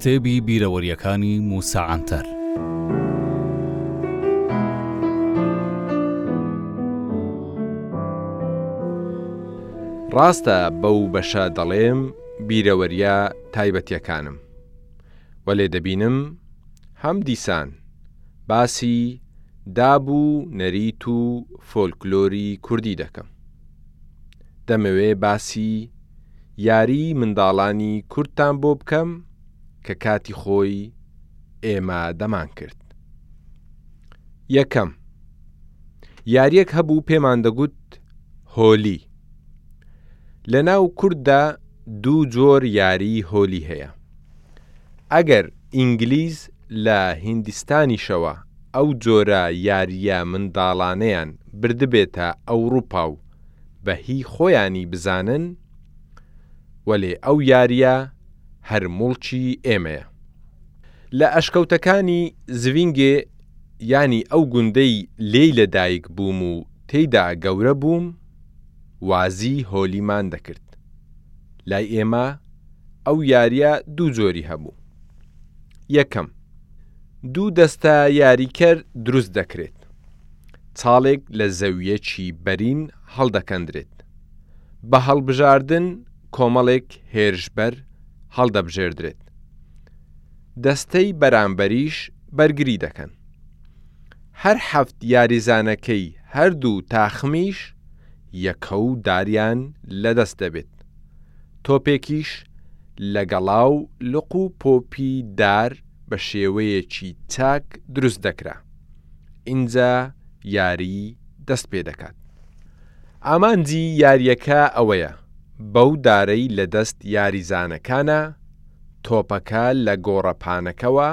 کتێبی بیرەوەریەکانی موسا عەنتەر ڕاستە بەو بەشە دەڵێم بیرەوەریە تایبەتیەکانم وەلێ دەبینم هەم دیسان باسی داب و نەریت و فۆلکلۆری کوردی دەکەم دەمەوێ باسی یاری منداڵانی کوردتان بۆ بکەم کە کاتی خۆی ئێمە دەمان کرد یەکەم یاریەک هەبوو پێمان دەگوت هۆلی لە ناو کورددا دوو جۆر یاری هۆلی هەیە ئەگەر ئینگلیز لە هیندستانیشەوە ئەو جۆرە یارییە منداڵانەیان بردبێتە ئەوڕوپا و بە هی خۆیانی بزانن، وەلێ ئەو یارییە هەر موڵکی ئێمەیە. لە ئەشکەوتەکانی زڤینگێ یانی ئەو گوندەی لێی لە دایک بووم و تێیدا گەورە بووم، وازی هۆلیمان دەکرد. لای ئێمە ئەو یارییە دوو جۆری هەبوو. یەکەم. دوو دەستە یاریکەر دروست دەکرێت، چاڵێک لە زەوییەکی بەرین هەڵدەکەندرێت، بە هەڵبژاردن کۆمەڵێک هێرشبەر هەڵدەبژێردرێت، دەستەی بەرامبەریش بەرگری دەکەن. هەر حەفت یاریزانەکەی هەردوو تاخمیش یەکە و داریان لەدەست دەبێت، تۆپێکیش لە گەڵا و لق و پۆپی دار بە شێوەیەکی چاک دروست دەکرا ئینجا یاری دەست پێ دەکات ئامانجی یاریەکە ئەوەیە بەو دارەی لە دەست یاریزانەکانا تۆپەکە لە گۆڕەپانەکەوە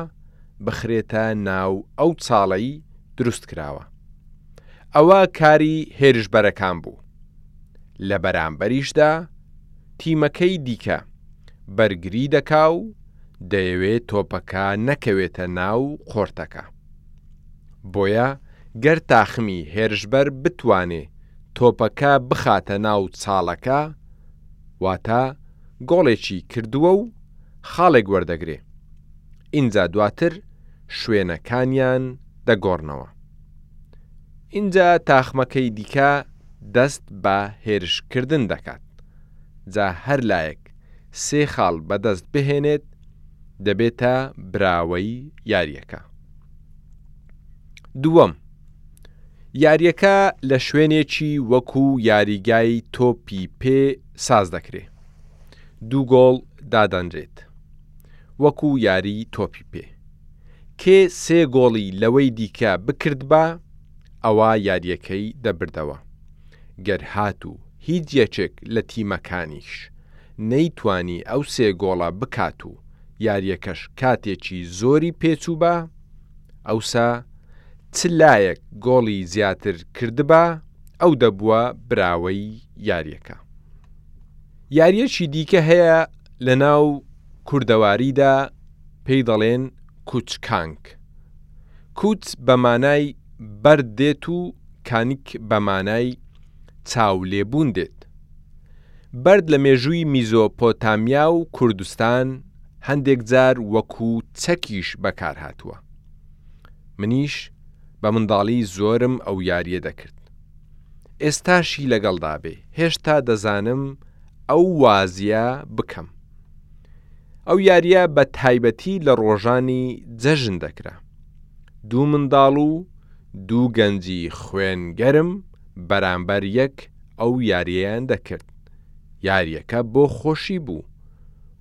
بخرێتە ناو ئەو چاڵەی دروست کراوە ئەوە کاری هێرشبەرەکان بوو لە بەرامبەریشدا تیمەکەی دیکە بەرگری دەکا و دەیەوێ تۆپەکە نەکەوێتە ناو قۆرتەکە بۆیە گەر تاخمی هێرشبەر بتوانێ تۆپەکە بخاتە ناو چاڵەکە واتە گۆڵێکی کردووە و خاڵێک وەردەگرێ ئینجا دواتر شوێنەکانیان دەگۆڕنەوە ئینجا تاخمەکەی دیکە دەست بە هێرشکردن دەکات جا هەر لایەک سێ خاڵ بەدەست بهێنێت دەبێتە براوەی یارییەکە. دووەم، یارییەکە لە شوێنێکی وەکو یاریگای تۆپی پێ ساز دەکرێ دوو گۆڵ دادەنرێت وەکو یاری تۆپی پێ کێ سێ گۆڵی لەوەی دیکە بکردبا ئەوا یارییەکەی دەبردەوە، گەر هاتوو هیچ یەکێک لە تیمەکانیش نەیتوانی ئەو سێ گۆڵە بکات و یارییەکەش کاتێکی زۆری پێچووبا، ئەوسا چ لایەک گۆڵی زیاتر کردبا ئەو دەبووە براوەی یارییەکە. یارییەکی دیکە هەیە لەناو کوردەواریدا پێی دەڵێن کوچکانک، کوت بە مانای بەرد دێت و کانیک بە مانای چاو لێ بوون دێت. بەرد لە مێژووی میزۆپۆتامیا و کوردستان هەندێک جار وەکو چەکیش بەکار هاتووە. منیش بە منداڵی زۆرم ئەو یاریە دەکرد. ئێستاشی لەگەڵدا بێ هێشتا دەزانم ئەو وازیە بکەم. ئەو یاریە بە تایبەتی لە ڕۆژانی جەژن دەکرا دوو منداڵ و دوو گەنجی خوێن گەرم بەرامبەر یەک ئەو یاریەیان دەکرد یاریەکە بۆ خۆشی بوو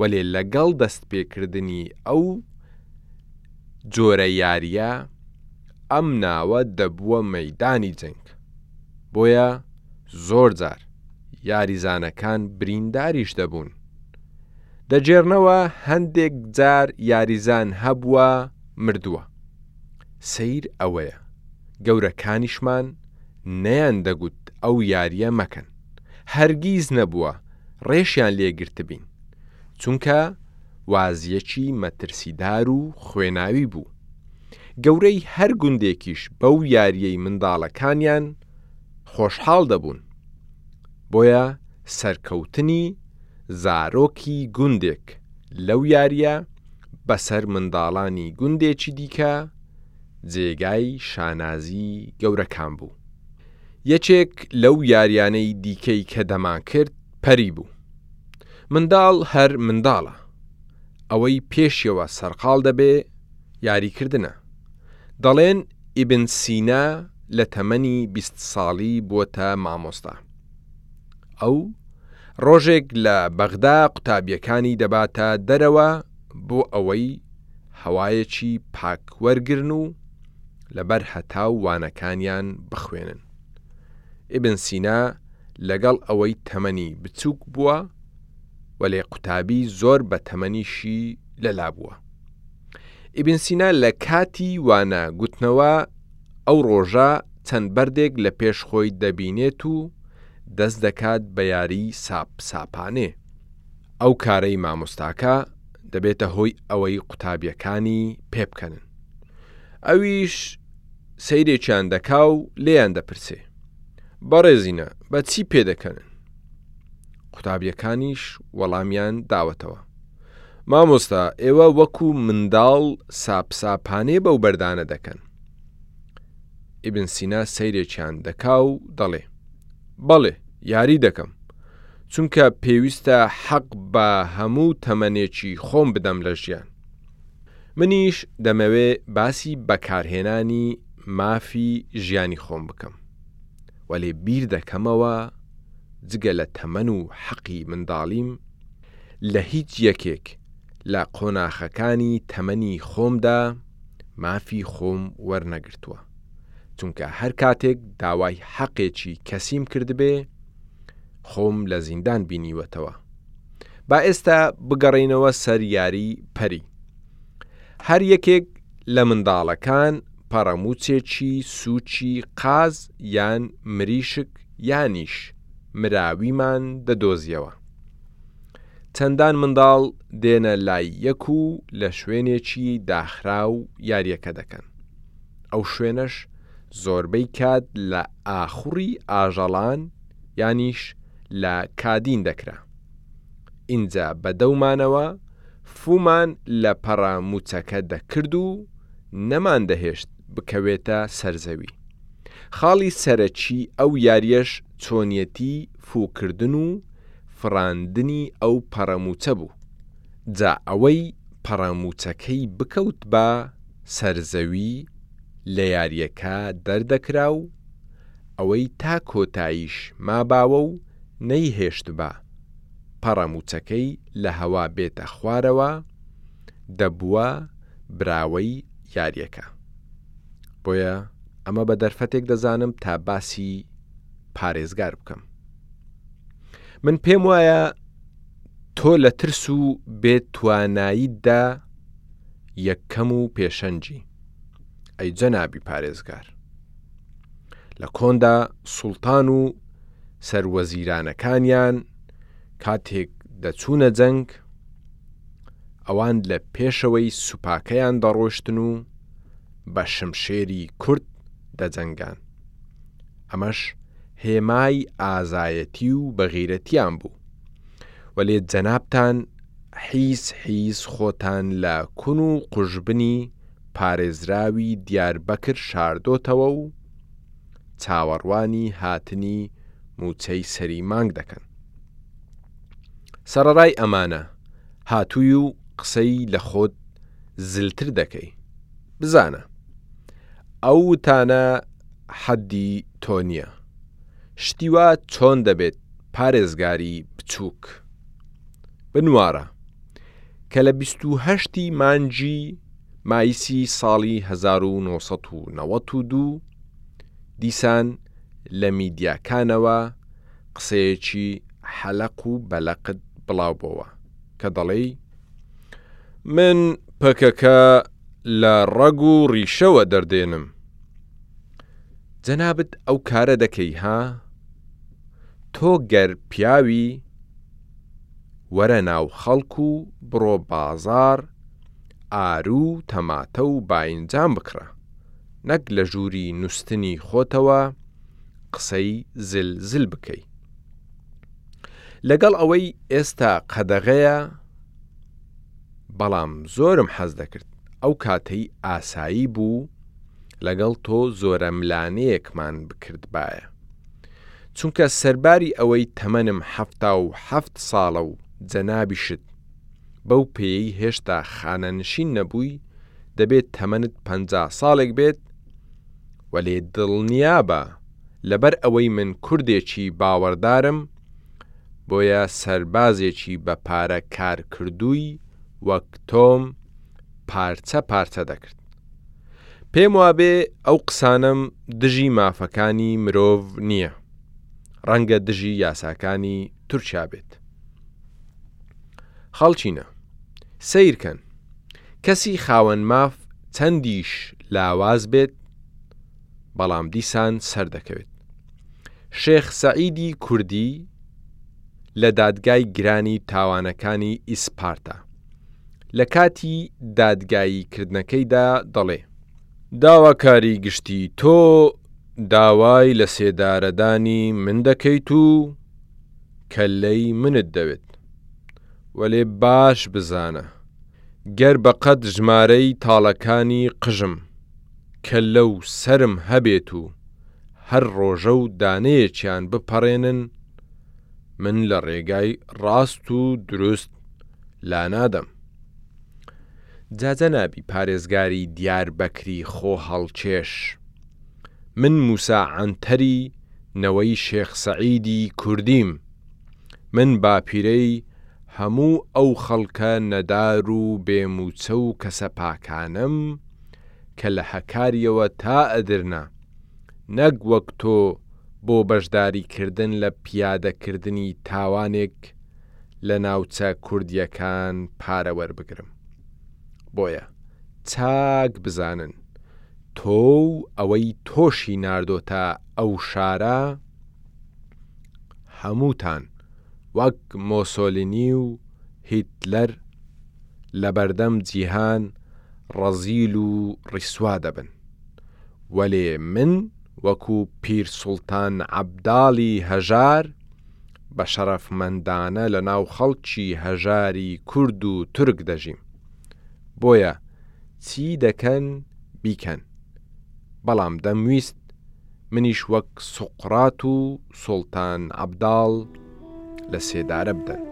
وەلێ لەگەڵ دەست پێکردنی ئەو جۆرە یاریە ئەم ناوە دەبووە مەدانی جەنگ بۆیە زۆر جار یاریزانەکان برینداریش دەبوون. دەگێرنەوە هەندێک جار یاریزان هەبووە مردووە سەیر ئەوەیە گەورەکانیشمان نەیان دەگوت ئەو یاریە مەکەن هەرگیز نەبووە ڕێشیان لێگرتبین چونکە وازیەکی مەترسیدار و خوێناوی بوو گەورەی هەر گوندێکیش بەو یاریەی منداڵەکانیان خۆشحاڵ دەبوون، بۆیە سەرکەوتنی زارۆکی گوندێک لەو یارییە بەسەر منداڵانی گوندێکی دیکە جێگای شانازی گەورەکان بوو، یەکێک لەو یاریانەی دیکەی کە دەمانکرد پەری بوو، منداڵ هەر منداڵە، ئەوەی پێشیەوە سەرقاڵ دەبێ، یاریکردنە. دەڵێن ئیبن سینا لە تەمەنی بیست ساڵی بووەتە مامۆستا. ئەو ڕۆژێک لە بەغدا قوتابییەکانی دەباتە دەرەوە بۆ ئەوەی هەوایەکی پاک وەرگرن و لەبەر هەتاو وانەکانیان بخوێنن. ئیبن سینا لەگەڵ ئەوەی تەمەنی بچووک بووە، وەلێ قوتابی زۆر بە تەمەنیشی لەلا بووە. ئیبن سینا لە کاتی وانە گوتنەوە ئەو ڕۆژە چەند بەردێک لە پێش خۆی دەبینێت و دەست دەکات بە یاری ساپ ساپانێ ئەو کارەی مامۆستاکە دەبێتە هۆی ئەوەی قوتابیەکانی پێبکەنن ئەویش سەیرێکیان دەکا و لێیان دەپرسێ بەڕێزینە بە چی پێدەکەنن قوتابیەکانیش وەڵامیان داوەتەوە مامۆستا ئێوە وەکو منداڵ ساپ ساپانێ بەو بەردانە دەکەن ئیبن سینا سەیرێکیان دەکا و دەڵێ بەڵێ یاری دەکەم چونکە پێویستە حەق بە هەموو تەمەنێکی خۆم بدەم لە ژیان منیش دەمەوێ باسی بەکارهێنانی مافی ژیانی خۆم بکەم وەلێ بیر دەکەمەوە جگە لە تەمەن و حەقی منداڵیم لە هیچ یەکێک لە قۆناخەکانی تەمەنی خۆمدا مافی خۆم وەرنەگرتووە، چونکە هەر کاتێک داوای حەقێکی کەسیم کردبێ، خۆم لە زیندان بینیوەتەوە. با ئێستا بگەڕێینەوە سەر یاری پەری. هەر یەکێک لە منداڵەکان پەڕەمووچێکی سووکی قاز یان مریشک یانیش مراویمان دەدۆزییەوە. چەندان منداڵ دێنە لای یەک و لە شوێنێکی داخراو یاریەکە دەکەن ئەو شوێنەش زۆربەی کات لە ئاخوڕی ئاژەڵان یانیش لە کادین دەکرا ئینجا بە دەومانەوە فومان لە پەڕە موچەکە دەکرد و نەمان دەهێشت بکەوێتە سەرزەوی خاڵی سەرەکی ئەو یاریەش چۆنیەتی فوکردن و فڕاندنی ئەو پەڕە موچە بوو جا ئەوەی پەڕە موچەکەی بکەوتبا سەر زەوی لە یاریەکە دەردەکرا و ئەوەی تا کۆتاییش ماباوە و نەیهێشتبا پەڕە موچەکەی لە هەوا بێتە خوارەوە دەبووە براوەی یاریەکە. بۆیە ئەمە بە دەرفەتێک دەزانم تا باسی پارێزگار بکەم من پێم وایە تۆ لە ترس و بێتواناییدا یەکەم و پێشەنجی ئەی جەنابی پارێزگار لە کۆندا سوڵتان و سەروەزیرانەکانیان کاتێک دەچوونە جەنگ ئەوان لە پێشەوەی سوپاکەیان دەڕۆشتن و بە شمشێری کورد دەجەنگان ئەمەش هێمای ئازایەتی و بەغیرەتیان بوو وەلێ جەنابتان حیز حیز خۆتان لە کون و قوژبنی پارێزراوی دیاربەکر شاردۆتەوە و چاوەڕوانی هاتنی موچەی سەری مانگ دەکەن سەڕەرای ئەمانە هاتووی و قسەی لە خۆت زلتر دەکەی بزانە ئەو وتانە حەدی تۆ نیە شتی وا چۆن دەبێت پارێزگاری بچوک بنوارە کە لە بیست و هەشت ی مانجی مایسی ساڵی هەزار و نۆ سەد و نەوەد و دوو دیسان لە میدیاکانەوە قسەیەکی حەلەق و بەلەقت بڵاو بۆوە کە دەڵێی من پەکەکە لە ڕەگ و ڕیشەوە دەردێنم. جەنابت ئەو کارە دەکەی ها؟ تۆ گەر پیاوی وەرە ناو خەڵک و بڕۆ بازار ئارو و تەماتە و باینجان بکڕە، نەک لە ژووری نووستنی خۆتەوە قسەی زل زل بکەی. لەگەڵ ئەوەی ئێستا قەدەغەیە بەڵام زۆرم حەز دەکرد ئەو کاتەی ئاسایی بوو لەگەڵ تۆ زۆرەملانێیەکمان بکردبایە چونکە سەرباری ئەوەی تەمەنم حەفتا و حەفت ساڵە و جەنابیشت بەو پێیەی هێشتا خانەنشین نەبووی دەبێت تەمەنت پەنجا ساڵێک بێت وەلێ دڵنیابە لەبەر ئەوەی من کوردێکی باوەڕدارم بۆیە سەربازێکی بە پارە کارکردووی وەک تۆم پارچە پارچە دەکرد. پێم وابێ ئەو قسانەم دژی مافەکانی مرۆڤ نییە، ڕەنگە دژی یاساکانی تورکیا بێت. خەڵکینە، سەیرکەن، کەسی خاوەن ماف چەندیش لاواز بێت، بەڵام دیسان سەردەکەوێت. شێخ سەعیدی کوردی لە دادگای گرانی تاوانەکانی ئیسپارتا، لە کاتی دادگایی کردنەکەیدا دەڵێ، داواکاری گشتی تۆ داوای لە سێدارەدانی من دەکەیت و کەللەی منت دەوێت، وەلێ باش بزانە، گەر بەقەد ژمارەی تاڵەکانی قژم، کەللە و سەرم هەبێت و هەر ڕۆژە و دانەیەکیان بپەڕێنن، من لە ڕێگای ڕاست و دروست لانادەم. جا جەنابی پارێزگاری دیاربەکری خۆهەڵکێش، من موسا عەنتەری نەوەی شێخ سەعیدی کوردیم، من باپیرەی هەموو ئەو خەڵکە نەدار و بێ مووچە و کەسە پاکانەم کە لە هەکاریەوە تا ئەدرنا، نەک وەک تۆ بۆ بەشداری کردن لە پیادە کردنی تاوانێک لە ناوچە کوردیەکان پارە وەربگرم. بۆیە چاک بزانن تۆ و ئەوەی تۆشی ناردۆتە ئەو شارە، هەمووتان وەک مۆسۆلینی و هیتلەر لەبەردەم جیهان ڕەزیل و ڕیسوا دەبن وەلێ من وەکو پیر سوڵتان عەبداڵی هەژار بە شەڕەفمەندانە لەناو خەڵکی هەژاری کورد و تورک دەژیم بۆیە چی دەکەن بیکەن بەڵام دەمویست منیش وەک سوقرات و سوڵتان عەبداڵ لە سێدارە بدەن.